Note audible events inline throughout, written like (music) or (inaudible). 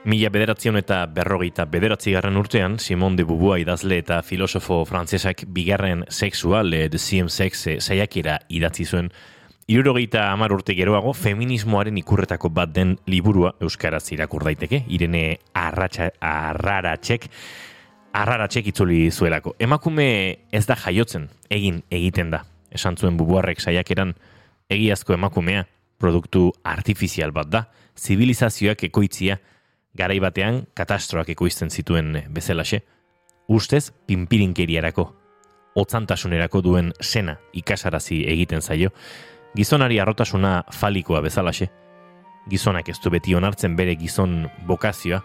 Mila bederatzion eta berrogeita bederatzi garren urtean, Simon de Beauvoir idazle eta filosofo frantzesak bigarren sexual, de siem sex, saiakera idatzi zuen. Irurogeita amar urte geroago, feminismoaren ikurretako bat den liburua Euskaraz irakur daiteke, irene arratxa, arraratxek, arraratxek itzuli zuelako. Emakume ez da jaiotzen, egin egiten da. Esan zuen bubuarrek saiakeran, egiazko emakumea, produktu artifizial bat da, zibilizazioak ekoitzia, garai batean katastroak ekoizten zituen bezalaxe, ustez pinpirinkeriarako, otzantasunerako duen sena ikasarazi egiten zaio, gizonari arrotasuna falikoa bezalaxe, gizonak ez du beti onartzen bere gizon bokazioa,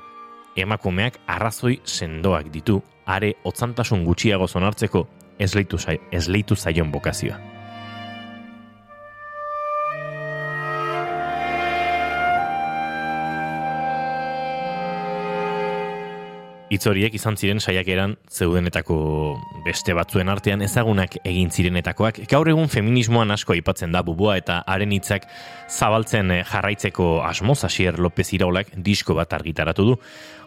emakumeak arrazoi sendoak ditu, are otzantasun gutxiago zonartzeko ez leitu zaion bokazioa. Itzoriek izan ziren saiakeran zeudenetako beste batzuen artean ezagunak egin zirenetakoak. Gaur egun feminismoan asko aipatzen da bubua eta haren hitzak zabaltzen jarraitzeko asmoz Asier López Iraulak disko bat argitaratu du.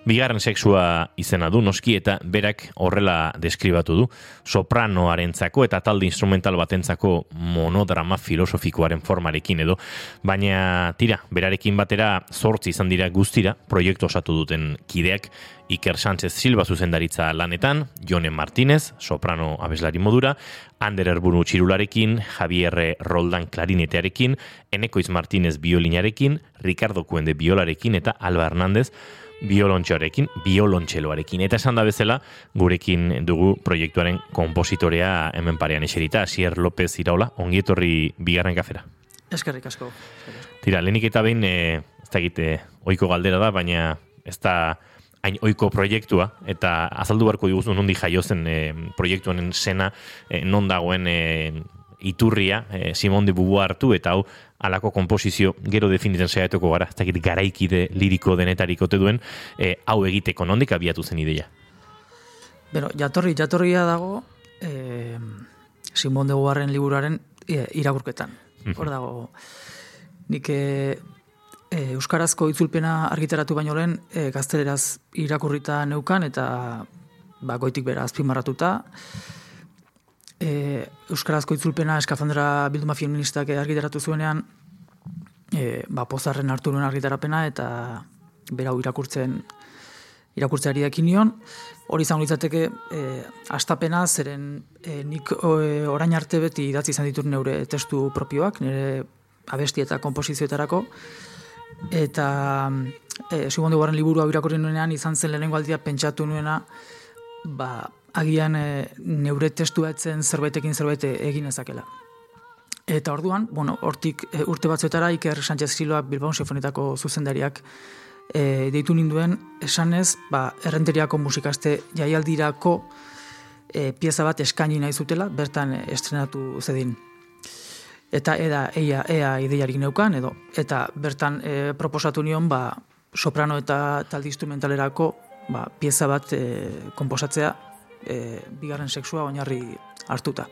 Bigarren sexua izena du noski eta berak horrela deskribatu du. Sopranoarentzako eta talde instrumental batentzako monodrama filosofikoaren formarekin edo. Baina tira, berarekin batera zortzi izan dira guztira proiektu osatu duten kideak Iker Sánchez Silva zuzendaritza lanetan, Jone Martínez, soprano abeslari modura, Ander Erburu txirularekin, Javier Roldan klarinetearekin, Enekoiz Martínez biolinarekin, Ricardo Kuende biolarekin eta Alba Hernández biolontxoarekin, biolontxeloarekin. Eta esan da bezala, gurekin dugu proiektuaren kompositorea hemen parean eserita, Asier López Iraola, ongietorri bigarren kafera. Eskerrik asko. Tira, lehenik eta behin, e, ez da egite, oiko galdera da, baina ez da hain oiko proiektua, eta azaldu barko diguzu nondi jaiozen e, proiektuanen sena, e, non dagoen e, iturria, e, Simon de Bubu hartu, eta hau alako komposizio gero definitzen saiatuko gara, ez dakit garaikide liriko denetariko te duen, e, hau egiteko nondik abiatu zen ideia? Beno, jatorri, jatorria dago e, Simon de Bubuaren liburuaren e, irakurketan. Hor dago, nik e, Euskarazko itzulpena argitaratu baino lehen e, gazteleraz irakurrita neukan eta ba, goitik bera azpimarratuta. E, Euskarazko itzulpena eskafandra bilduma feministak argitaratu zuenean e, ba, pozarren hartu nuen argitarapena eta berau irakurtzen irakurtzeari ekin nion. Hori izango litzateke e, astapena zeren e, nik e, orain arte beti idatzi izan ditut neure testu propioak, nire abesti eta komposizioetarako, eta e, Guarren liburu hau irakurri nuenean izan zen lehenengo aldia pentsatu nuena ba, agian e, neure testu etzen zerbaitekin zerbait egin ezakela. Eta orduan, bueno, hortik e, urte batzuetara Iker Sánchez Silva Bilbao Sinfonitako zuzendariak e, deitu ninduen esanez, ba, errenteriako musikaste jaialdirako e, pieza bat eskaini nahi zutela, bertan estrenatu zedin eta eda eia ea ideiarik neukan edo eta bertan e, proposatu nion ba soprano eta talde instrumentalerako ba pieza bat e, konposatzea e, bigarren sexua oinarri hartuta.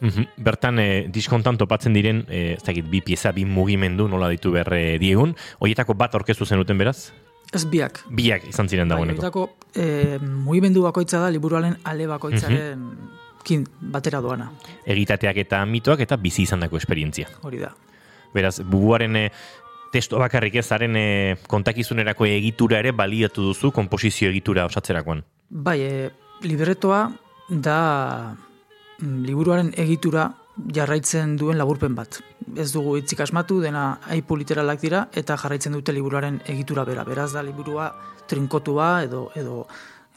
Mm Bertan e, diskontan topatzen diren e, ez dakit bi pieza bi mugimendu nola ditu berre diegun, hoietako bat orkestu zenuten beraz? Ez biak. Biak izan ziren dagoeneko. Bai, e, mugimendu bakoitza da liburuaren ale bakoitzaren mm kin batera doana. Egitateak eta mitoak eta bizi izandako esperientzia. Hori da. Beraz, bubuaren e, testo bakarrik ez zaren e, kontakizunerako egitura ere baliatu duzu komposizio egitura osatzerakoan. Bai, e, libretoa da mm, liburuaren egitura jarraitzen duen laburpen bat. Ez dugu hitzik asmatu, dena aipu literalak dira, eta jarraitzen dute liburuaren egitura bera. Beraz da, liburua trinkotua edo, edo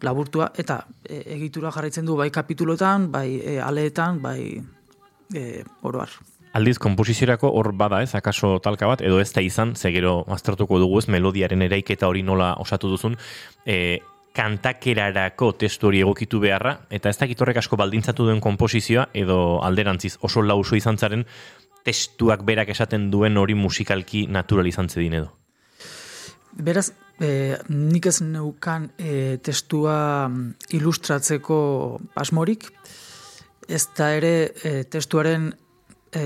laburtua eta e, egitura jarraitzen du bai kapitulotan, bai e, aleetan, bai e, oroar. Aldiz, komposiziorako hor bada ez, akaso talka bat, edo ez da izan, zegero aztertuko dugu ez, melodiaren eraiketa hori nola osatu duzun, e, kantakerarako testu hori egokitu beharra, eta ez dakit horrek asko baldintzatu duen komposizioa, edo alderantziz oso lauso izan zaren, testuak berak esaten duen hori musikalki naturalizantze din edo. Beraz, e, nik ez neukan e, testua mm, ilustratzeko asmorik, ez da ere e, testuaren e,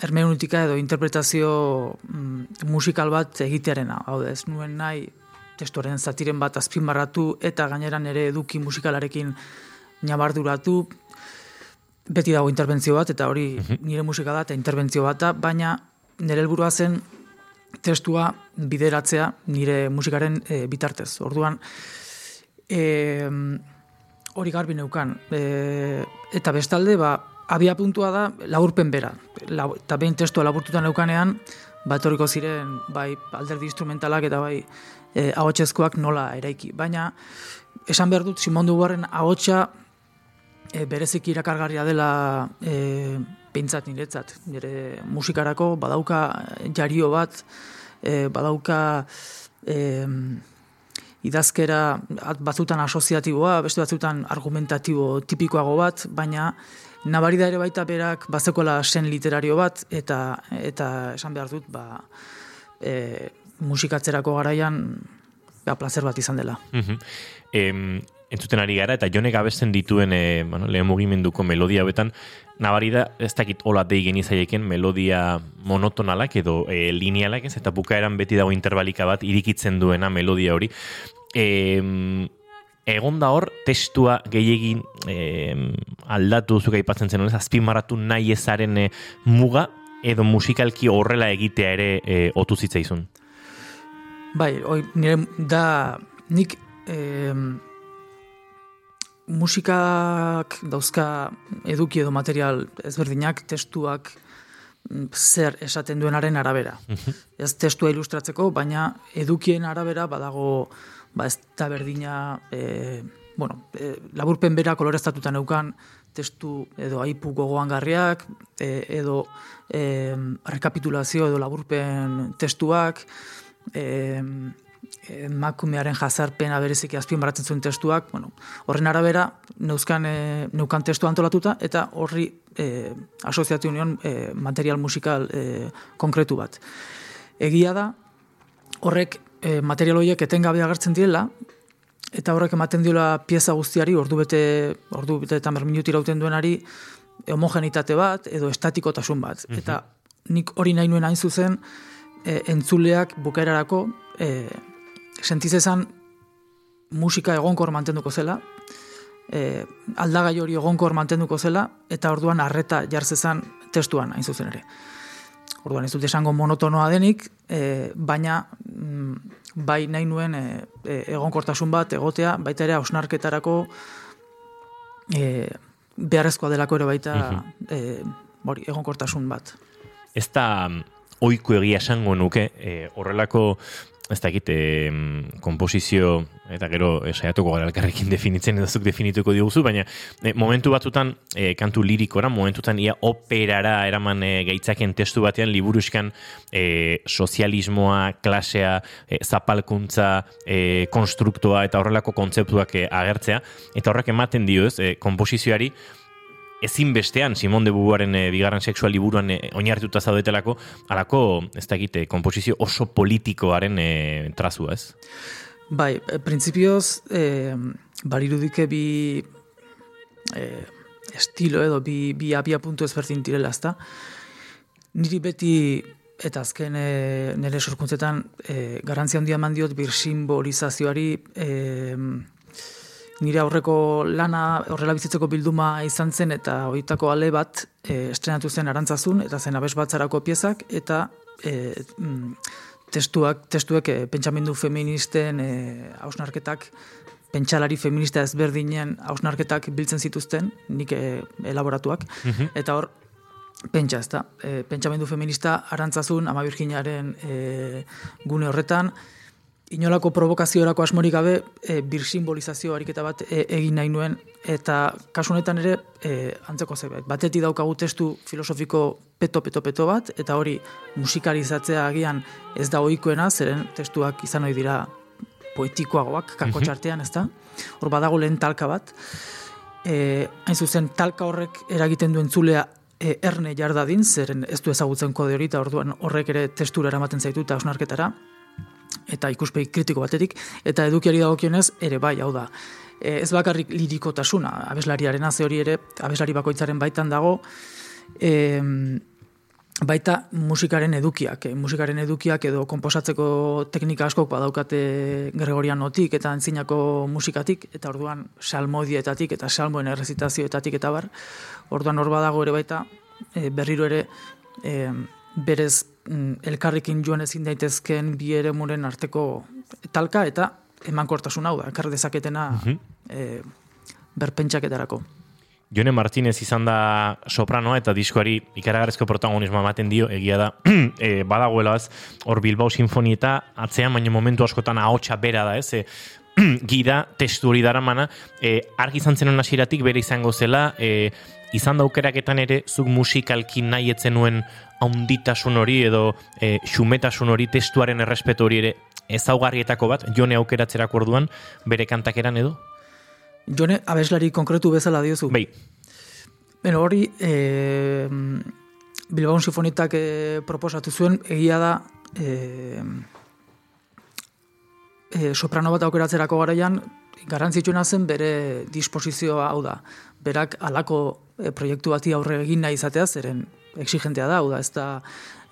hermeneutika edo interpretazio mm, musikal bat egitearena. Hau da, ez nuen nahi testoren zatiren bat azpimarratu eta gaineran ere eduki musikalarekin nabarduratu, beti dago interbentzio bat, eta hori nire musika da, eta interbentzio bat da, baina nire helburua zen testua bideratzea nire musikaren e, bitartez. Orduan, e, hori garbi neukan. E, eta bestalde, ba, abia puntua da laburpen bera. La, eta behin testua laburtutan neukanean, ba, etorriko ziren, bai, alderdi instrumentalak eta bai, e, ahotsezkoak nola eraiki. Baina, esan behar dut, Simon Dubarren ahotsa e, berezik irakargarria dela e, pintzat niretzat. Nire musikarako badauka jario bat, e, badauka e, idazkera batzutan asoziatiboa, beste batzutan argumentatibo tipikoago bat, baina nabari da ere baita berak bazekola sen literario bat, eta eta esan behar dut, ba, e, musikatzerako garaian ba, placer bat izan dela. Mm entzuten ari gara, eta jonek abesten dituen e, bueno, lehen mugimenduko melodia betan, nabari da, ez dakit hola dei genizaieken melodia monotonalak edo e, linealak ez, eta bukaeran beti dago interbalika bat irikitzen duena melodia hori. E, egon da hor, testua gehiagin e, aldatu zuka aipatzen zen, azpimarratu nahi ezaren e, muga, edo musikalki horrela egitea ere e, otu zitzaizun. Bai, oi, nire, da, nik, eh, musikak dauzka eduki edo material ezberdinak, testuak mm, zer esaten duenaren arabera. Mhm. Ez testua ilustratzeko, baina edukien arabera badago ba ez da berdina e, bueno, e, laburpen bera koloreztatuta neukan testu edo aipu gogoan garriak, e, edo e, rekapitulazio edo laburpen testuak, e, emakumearen jazarpena bereziki azpimarratzen zuen testuak, bueno, horren arabera neuzkan e, neukan testu antolatuta eta horri e, asoziatu union e, material musikal e, konkretu bat. Egia da horrek e, material horiek etengabe agertzen direla eta horrek ematen diola pieza guztiari ordu bete ordu bete eta minutu irauten duenari homogenitate bat edo estatikotasun bat. Mhm. Eta nik hori nahi nuen hain zuzen e, entzuleak bukaerarako e, sentizezan musika egonkor mantenduko zela, e, aldagai hori egonkor mantenduko zela, eta orduan arreta jartzezan testuan, hain zuzen ere. Orduan ez dut esango monotonoa denik, e, baina mm, bai nahi nuen e, e, egonkortasun bat egotea, baita ere hausnarketarako e, beharrezkoa delako ere baita e, hori, egonkortasun bat. Ez da mm, oiko egia esango nuke, e, horrelako ez da egite komposizio eta gero e, saiatuko gara elkarrekin (laughs) definitzen edo zuk definituko diguzu, baina e, momentu batzutan e, kantu lirikora, momentutan ia operara eraman e, gaitzaken testu batean liburuskan e, sozialismoa, klasea, e, zapalkuntza, e, konstruktoa eta horrelako kontzeptuak e, agertzea, eta horrek ematen dio ez, e, komposizioari, ezin bestean Simon de Beauvoiren e, bigarren sexual liburuan e, oinarrituta zaudetelako alako ez da egite komposizio oso politikoaren e, trazua, ez? Bai, printzipioz e, barirudike bi e, estilo edo bi, bi abia puntu ezberdin direla, ezta? Niri beti eta azken e, nire sorkuntzetan e, garantzia handia mandiot bir simbolizazioari e, nire aurreko lana horrela bizitzeko bilduma izan zen eta hoitako ale bat e, estrenatu zen arantzazun eta zen abes batzarako piezak eta e, testuak, testuek e, pentsamendu feministen e, hausnarketak pentsalari feminista ezberdinen hausnarketak biltzen zituzten, nik e, elaboratuak, mhm. eta hor, pentsa ez da, e, pentsamendu feminista arantzazun, ama virginaren e, gune horretan, inolako provokaziorako asmorik gabe e, bir simbolizazio ariketa bat e, egin nahi nuen eta kasu honetan ere e, antzeko zerbait. Batetik daukagu testu filosofiko peto peto peto bat eta hori musikarizatzea agian ez da ohikoena zeren testuak izan ohi dira poetikoagoak kako mhm. txartean, ezta? Hor badago lehen talka bat. E, hain zuzen talka horrek eragiten duen zulea e, erne jardadin, zeren ez du ezagutzen kode hori, eta orduan horrek ere testura eramaten zaitu eta osnarketara eta ikuspegi kritiko batetik, eta edukiari dagokionez ere bai, hau da. E, ez bakarrik lirikotasuna, abeslariaren haze hori ere, abeslari bakoitzaren baitan dago, e, baita musikaren edukiak, eh, musikaren edukiak edo konposatzeko teknika askok badaukate Gregorianotik eta antzinako musikatik, eta orduan salmodietatik eta salmoen errezitazioetatik eta bar, orduan hor badago ere baita, eh, berriro ere eh, berez mm, elkarrekin joan ezin daitezken bi ere muren arteko talka eta emankortasun hau da, ekar dezaketena mm -hmm. berpentsaketarako. Jone Martinez izan da sopranoa eta diskoari ikaragarrezko protagonismo ematen dio, egia da, (clears throat) e, badagoelaz, hor Bilbao Sinfonieta, atzean baina momentu askotan ahotsa bera da, ez, e, (clears throat) gida, testu hori dara mana, e, argi izan zen hasiratik bere izango zela, e, izan da aukeraketan ere, zuk musikalki nahi etzen nuen haunditasun hori edo e, xumetasun hori testuaren errespetu hori ere ezaugarrietako bat, jone aukeratzerako orduan, bere kantakeran edo? Jone, abeslari konkretu bezala diozu. Bai. Beno, hori, e, Bilbao Sinfonitak e, proposatu zuen, egia da, e, e, soprano bat aukeratzerako garaian, garantzitsuna zen bere disposizioa hau da. Berak alako e, proiektu bati aurre egin nahi izatea, zeren exigentea da, da, ez da,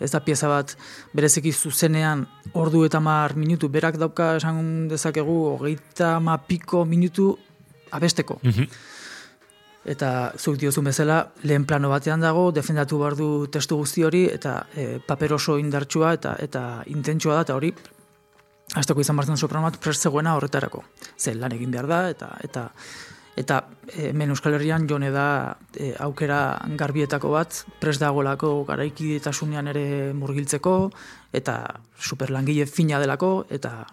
ez da pieza bat bereziki zuzenean ordu eta mar minutu, berak dauka esan dezakegu, hogeita ma piko minutu abesteko. Mm Eta zuk diozun bezala, lehen plano batean dago, defendatu behar du testu guzti hori, eta e, paper oso indartsua eta eta intentsua da, eta hori, hasteko izan bartzen soprano bat, prest zegoena horretarako. Ze lan egin behar da, eta eta eta e, hemen Euskal Herrian jone da e, aukera garbietako bat, prest dagolako garaikidetasunean ere murgiltzeko, eta superlangile fina delako, eta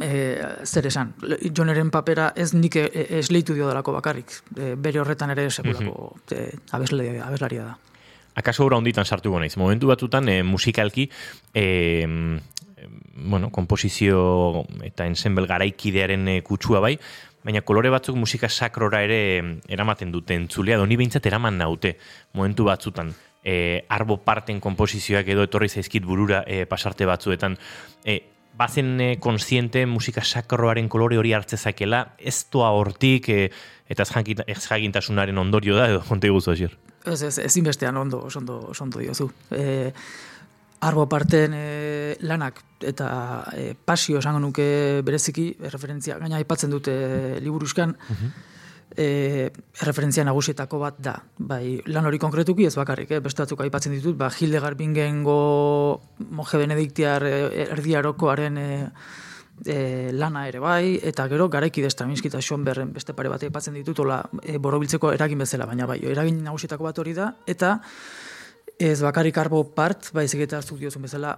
e, zer esan, joneren papera ez nik e, e, esleitu dio dalako bakarrik, e, bere horretan ere sekulako mm -hmm. abeslaria da. Akaso gura honditan sartu gonaiz, momentu batutan e, musikalki, e, bueno, komposizio eta ensemble garaikidearen e, kutsua bai, baina kolore batzuk musika sakrora ere eramaten dute entzulea, doni behintzat eraman naute momentu batzutan. E, arbo parten komposizioak edo etorri zaizkit burura e, pasarte batzuetan. E, bazen e, konsiente musika sakroaren kolore hori hartzezakela, ez toa hortik, e, eta ez jagintasunaren ondorio da, edo konte guzu Ez, ez, ez inbestean ondo, ondo, ondo diozu. E, arbo parten e, lanak eta e, pasio esango nuke bereziki, referentzia, gaina aipatzen dute liburuzkan, uh e, referentzia nagusietako bat da. Bai, lan hori konkretuki ez bakarrik, eh? beste batzuk aipatzen ditut, ba, Hildegard Bingengo monje benediktiar e, erdiarokoaren e, e, lana ere bai, eta gero garaiki desta minskita berren beste pare bat aipatzen ditut, ola, e, borobiltzeko eragin bezala, baina bai, eragin nagusietako bat hori da, eta ez bakarrik arbo part, bai, zegeta hartzuk diozun bezala,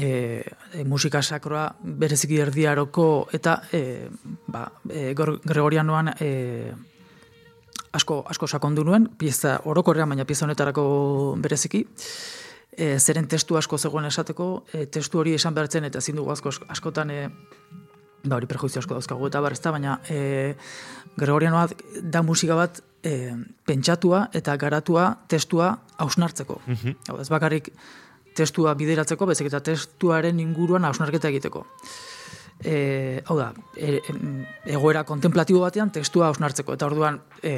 e, musika sakroa bereziki erdiaroko eta e, ba, e, Gregorianoan e, asko, asko sakondu nuen, pieza orokorrean, baina pieza honetarako bereziki, e, zeren testu asko zegoen esateko, e, testu hori esan behartzen eta zindu asko, askotan e, ba hori perjuizio asko dauzkagu eta bar, baina e, Gregorianoa da musika bat e, pentsatua eta garatua testua hausnartzeko. Mm Ez bakarrik testua bideratzeko, bezik eta testuaren inguruan hausnarketa egiteko. E, hau da, e, egoera kontemplatibo batean testua hausnartzeko, eta orduan e,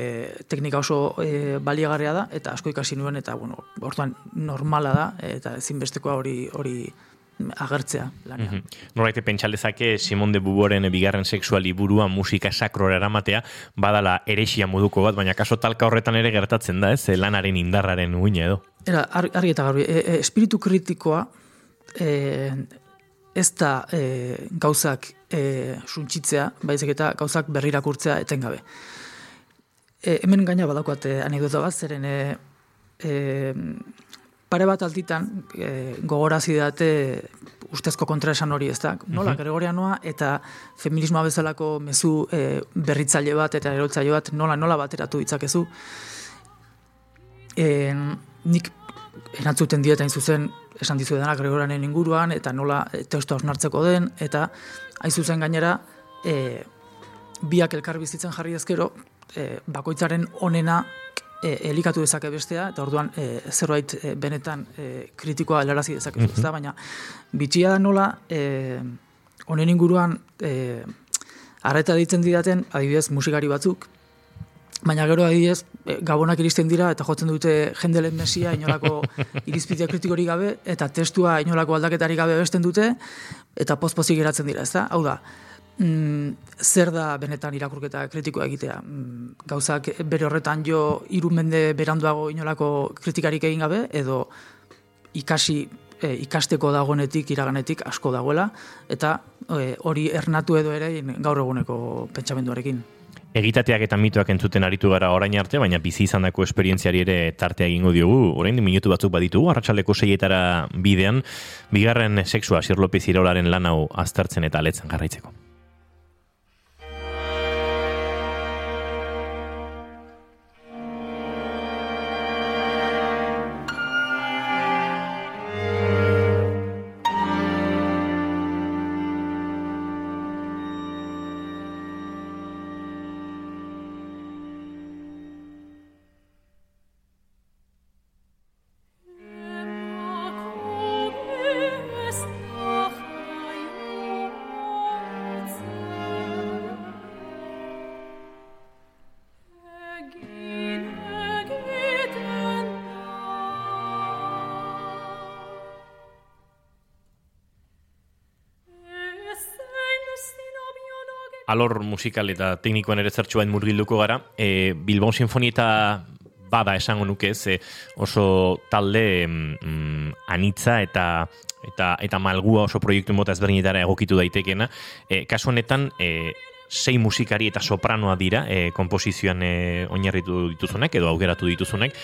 teknika oso e, baliagarria da, eta asko ikasi nuen, eta bueno, orduan normala da, eta ezinbestekoa hori hori agertzea lanean. Mm -hmm. Noraite pentsaldezake Simon de Buboren bigarren sexuali burua musika sakrora eramatea badala eresia moduko bat, baina kaso talka horretan ere gertatzen da, ez? Lanaren indarraren uine edo. Era, argi eta garbi, e, e, espiritu kritikoa e, ez da e, gauzak e, suntxitzea, baizik eta gauzak berrirakurtzea etengabe. E, hemen gaina badakoate anekdota bat, zeren e, e, pare bat altitan e, gogorazi date ustezko kontraesan hori ez da. Nola, mm Gregorianoa eta feminismoa bezalako mezu e, berritzaile bat eta erotzaile bat nola nola bateratu ditzakezu. E, nik erantzuten dieta zuzen esan dizu dena Gregorianen inguruan eta nola e, testu hausnartzeko den eta hain zuzen gainera e, biak elkar bizitzen jarri ezkero e, bakoitzaren onena e, elikatu dezake bestea, eta orduan e, zerbait e, benetan e, kritikoa helarazi dezake mm baina bitxia da nola, e, honen inguruan, e, arreta ditzen didaten, adibidez musikari batzuk, Baina gero adibidez, e, gabonak iristen dira eta jotzen dute jendelen mesia inolako (laughs) irizpidea kritikorik gabe eta testua inolako aldaketarik gabe besten dute eta pozpozik geratzen dira, ezta? Hau da, mm, zer da benetan irakurketa kritikoa egitea? Mm, gauzak bere horretan jo irumende beranduago inolako kritikarik egin gabe edo ikasi e, ikasteko dagoenetik iraganetik asko dagoela eta e, hori ernatu edo ere gaur eguneko pentsamenduarekin egitateak eta mitoak entzuten aritu gara orain arte, baina bizi izandako esperientziari ere tartea egingo diogu, orain minutu batzuk baditugu, arratsaleko seietara bidean, bigarren sexua, Sir Lopez Irolaren lan hau aztertzen eta aletzen garraitzeko. Alor musikal eta teknikoan ere zertxuain murgilduko gara. E, Bilbon Sinfonieta bada esango nuke ze oso talde mm, anitza eta eta eta malgua oso proiektu mota ezberdinetara egokitu daitekena. E, kasu honetan, e, sei musikari eta sopranoa dira e, komposizioan e, oinarritu dituzunek edo augeratu dituzunek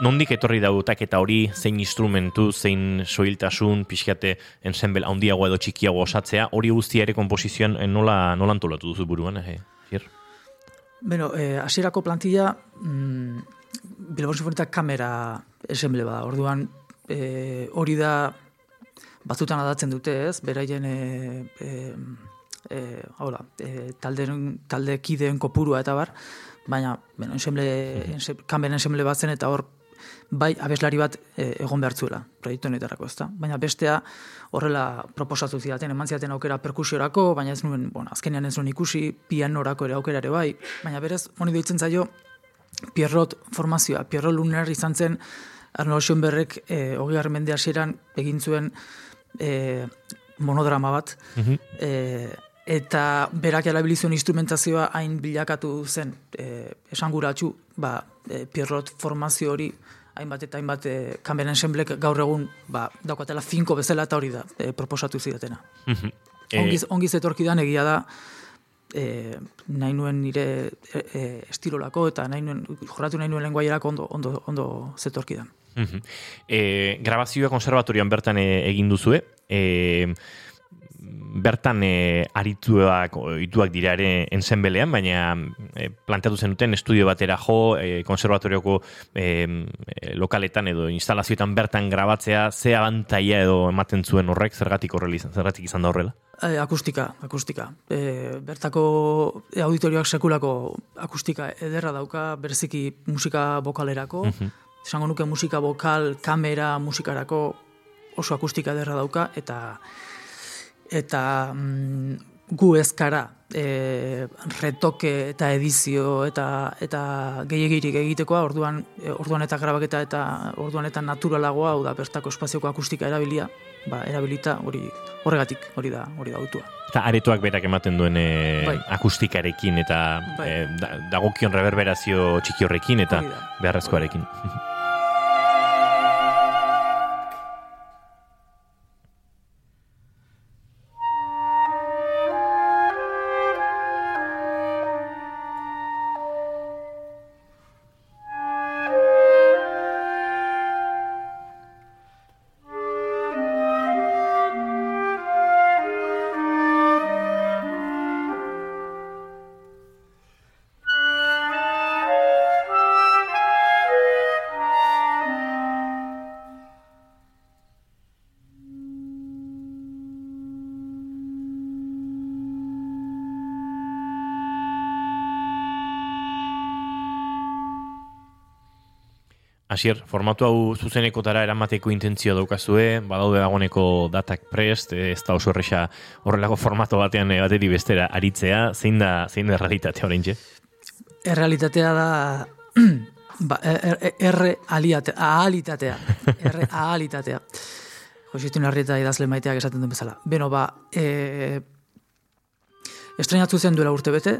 nondik etorri dautak eta hori zein instrumentu, zein soiltasun, pixkate ensemble handiago edo txikiago osatzea, hori guztia ere komposizioan eh, nola, nola antolatu duzu buruan, eh, hier? Beno, eh, asierako plantilla, mm, Bilbao Sinfonita kamera ensemble bada, orduan eh, hori da batzutan adatzen dute ez, beraien eh, eh, eh, hola, eh, talde, talde kideen kopurua eta bar, baina, bueno, ensemble, ensemble, kamera ensemble bat zen eta hor bai abeslari bat e, egon behartzuela proiektu honetarako, ezta? Baina bestea horrela proposatu zidaten, eman zidaten aukera perkusiorako, baina ez nuen, bueno, azkenean ez nuen ikusi, pianorako ere aukera ere bai, baina berez, honi doitzen zaio, Pierrot formazioa, Pierrot Luner izan zen, Arno Schoenberrek e, hogi mende hasieran egin zuen e, monodrama bat, mm eta berak erabilizuen instrumentazioa hain bilakatu zen e, esanguratsu, ba, e, Pierrot formazio hori hainbat eta hainbat e, kanberen ensemblek gaur egun ba, daukatela finko bezala eta hori da e, proposatu zidatena. Mm ongiz, ongiz etorkidan egia da e, nahi nuen nire e, e, estilolako eta nahi nuen, jorratu nahi nuen lenguaierako ondo, ondo, ondo zetorkidan. Mm e, grabazioa konservatorian bertan egin duzue, e, bertan e, arituak ituak dira ere ensenbelean, baina e, planteatu zenuten estudio batera jo, e, konservatorioko e, lokaletan edo instalazioetan bertan grabatzea, ze abantaia edo ematen zuen horrek, zergatik horrela izan, zergatik izan da horrela? E, akustika, akustika. E, bertako auditorioak sekulako akustika ederra dauka, bereziki musika bokalerako, uh esango nuke musika bokal, kamera, musikarako oso akustika ederra dauka, eta eta mm, gu ezkara e, retoke eta edizio eta eta gehiagirik egitekoa orduan e, orduan eta grabaketa eta orduan eta naturalagoa hau da bertako espazioko akustika erabilia ba erabilita hori horregatik hori da hori da autua eta aretoak berak ematen duen e, bai. akustikarekin eta bai. e, dagokion reverberazio txiki horrekin eta beharrezkoarekin Asier, formatu hau zuzenekotara eramateko intentzio daukazue, badaude dagoeneko datak prest, ez da oso erresa horrelako formato batean bateri bestera aritzea, zein da, zein da realitatea orain errealitatea da (clears throat) ba, er, er, erre aliate, ahalitatea. (laughs) Erre ahalitatea. Jositun Arrieta idazle maiteak esaten duen bezala. Beno, ba, e, estrenatu zen duela urte bete,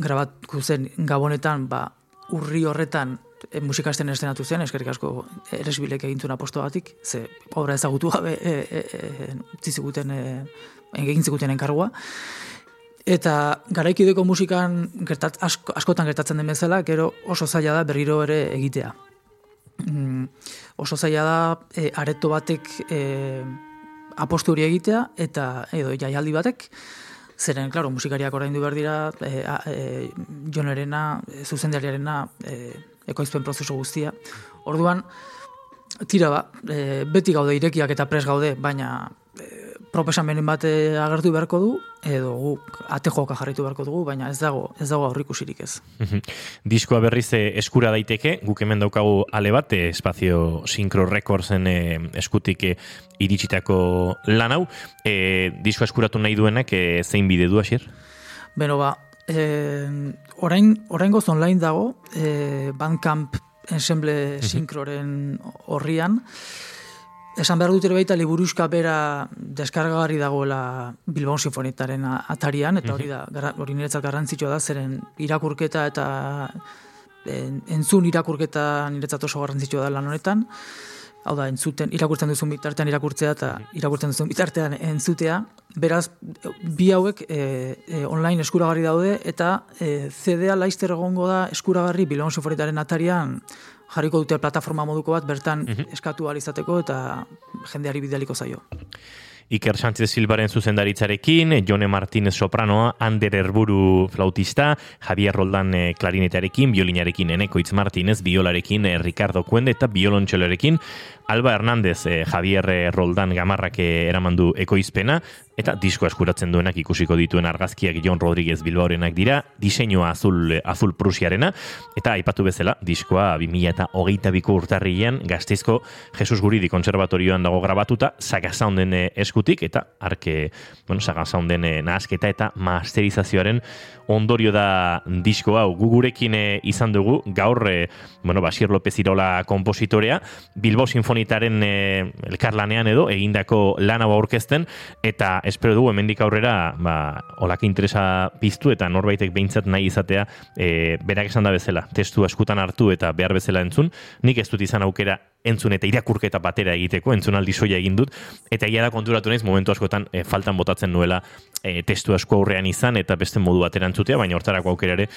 grabatu zen gabonetan, ba, urri horretan e, musikasten estrenatu zen, eskerrik asko eresbilek egintzen aposto batik, ze obra ezagutu gabe e, e, e, ziziguten, e, egin zikuten enkargua. Eta garaikideko musikan gertat, asko, askotan gertatzen den bezala, gero oso zaila da berriro ere egitea. Mm, oso zaila da e, areto batek e, apostu hori egitea, eta edo jaialdi batek, zeren, klaro, musikariak orain du behar dira, e, e, jonerena, e, zuzendariarena, e, ekoizpen prozesu guztia. Orduan, tira ba, e, beti gaude irekiak eta pres gaude, baina proposamenen bat agertu beharko du edo guk ate joka jarritu beharko dugu baina ez dago ez dago aurrikusirik ez. Diskoa berriz eh, eskura daiteke guk hemen daukagu ale bat eh, espazio Synchro Recordsen eh, eskutik iritsitako lan hau e, diskoa eskuratu nahi duenak zein bide du hasier? Beno ba e, orain oraingo online dago e, Bandcamp ensemble sinkroren horrian Esan behar dut ere baita liburuzka bera deskargagarri dagoela Bilbao Sinfonitaren atarian, eta hori da, hori niretzat garrantzitsua da, zeren irakurketa eta entzun irakurketa niretzat oso garrantzitsua da lan honetan. Hau da, entzuten, irakurtzen duzun bitartean irakurtzea eta irakurtzen duzun bitartean entzutea. Beraz, bi hauek e, e, online eskuragarri daude eta e, CD-a laizter egongo da eskuragarri Bilbao Sinfonitaren atarian jarriko dute plataforma moduko bat bertan mm eskatu alizateko eta jendeari bidaliko zaio. Iker Sánchez Silbaren zuzendaritzarekin, Jone Martínez sopranoa, Ander Erburu flautista, Javier Roldan eh, klarinetearekin, violinarekin Eneko Itz Martínez, biolarekin eh, Ricardo Kuende eta biolontxelorekin, Alba Hernández, eh, Javier Roldan gamarrak eramandu ekoizpena, eta disko eskuratzen duenak ikusiko dituen argazkiak Jon Rodríguez Bilbaorenak dira, diseinua azul, azul prusiarena, eta aipatu bezala, diskoa 2000 eta hogeita biko urtarrian gazteizko Jesus Guridi konservatorioan dago grabatuta, Sagazaunden eh, eskutik, eta arke, bueno, Sagazaunden eh, nahasketa eta masterizazioaren ondorio da disko hau. Gugurekin eh, izan dugu, gaur, bueno, Basier López Irola kompositorea, Bilbao Sinfonitaren elkarlanean edo, egindako lan hau aurkezten, eta espero dugu hemendik aurrera ba olak interesa piztu eta norbaitek behintzat nahi izatea e, berak esan da bezala testu eskutan hartu eta behar bezala entzun. Nik ez dut izan aukera entzun eta irakurketa batera egiteko entzunaldi soia egin dut. Eta ia da konturatu naiz momentu askotan e, faltan botatzen nuela e, testu asko aurrean izan eta beste modu batera entzutea baina hortarako aukera ere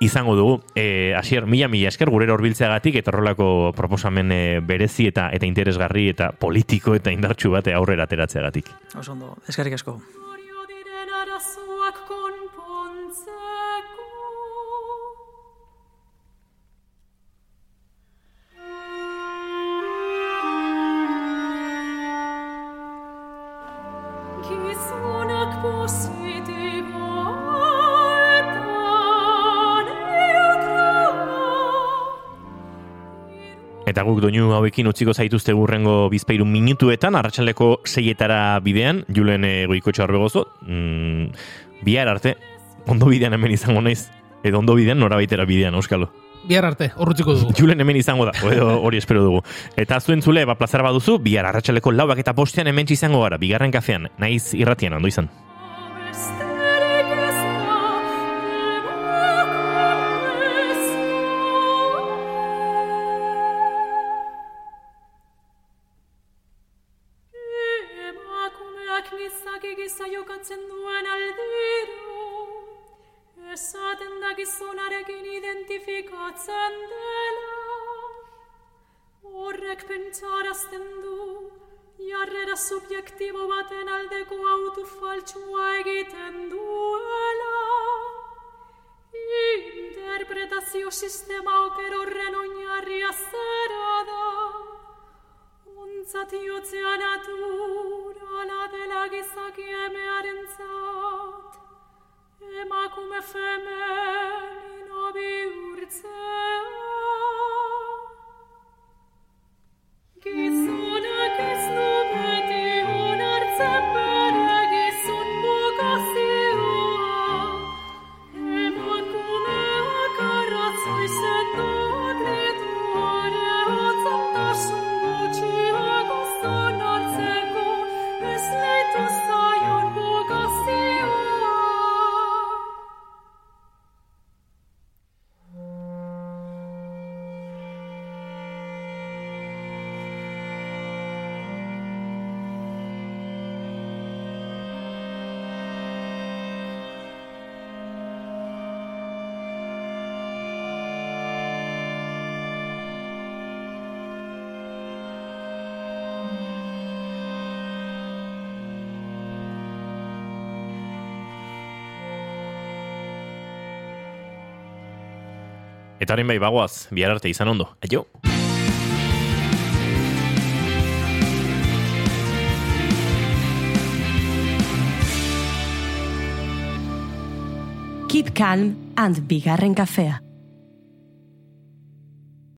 izango dugu. E, asier mila mila esker gure horbiltzeagatik eta horrelako proposamen e, berezi eta eta interesgarri eta politiko eta indartsu bate aurrera ateratzeagatik. Oso ondo, eskerrik asko. Guk doinu hauekin utziko zaituzte gurrengo bizpeiru minutuetan, arratsaleko seietara bidean, julen egoiko txarbegozo, mm, bihar arte, ondo bidean hemen izango naiz, edo ondo bidean nora baitera bidean, euskalo. Bihar arte, horretziko dugu. (laughs) Julen hemen izango da, edo hori espero dugu. Eta zuen zule, ba, plazara baduzu, bihar arratsaleko lauak eta postean hemen izango gara, bigarren kafean, naiz irratian, ondo izan. Subjektibo baten aldeko autu faltsua egiten duela. Interpretazio sistema oker horren oinarria zera da. Ontzat iotzea naturala dela gizaki emearen zat. Emakume femenino bihurtzea. Gizonak ez Eta horrein bai bagoaz, bihar arte izan ondo. Aio! Keep calm and bigarren kafea.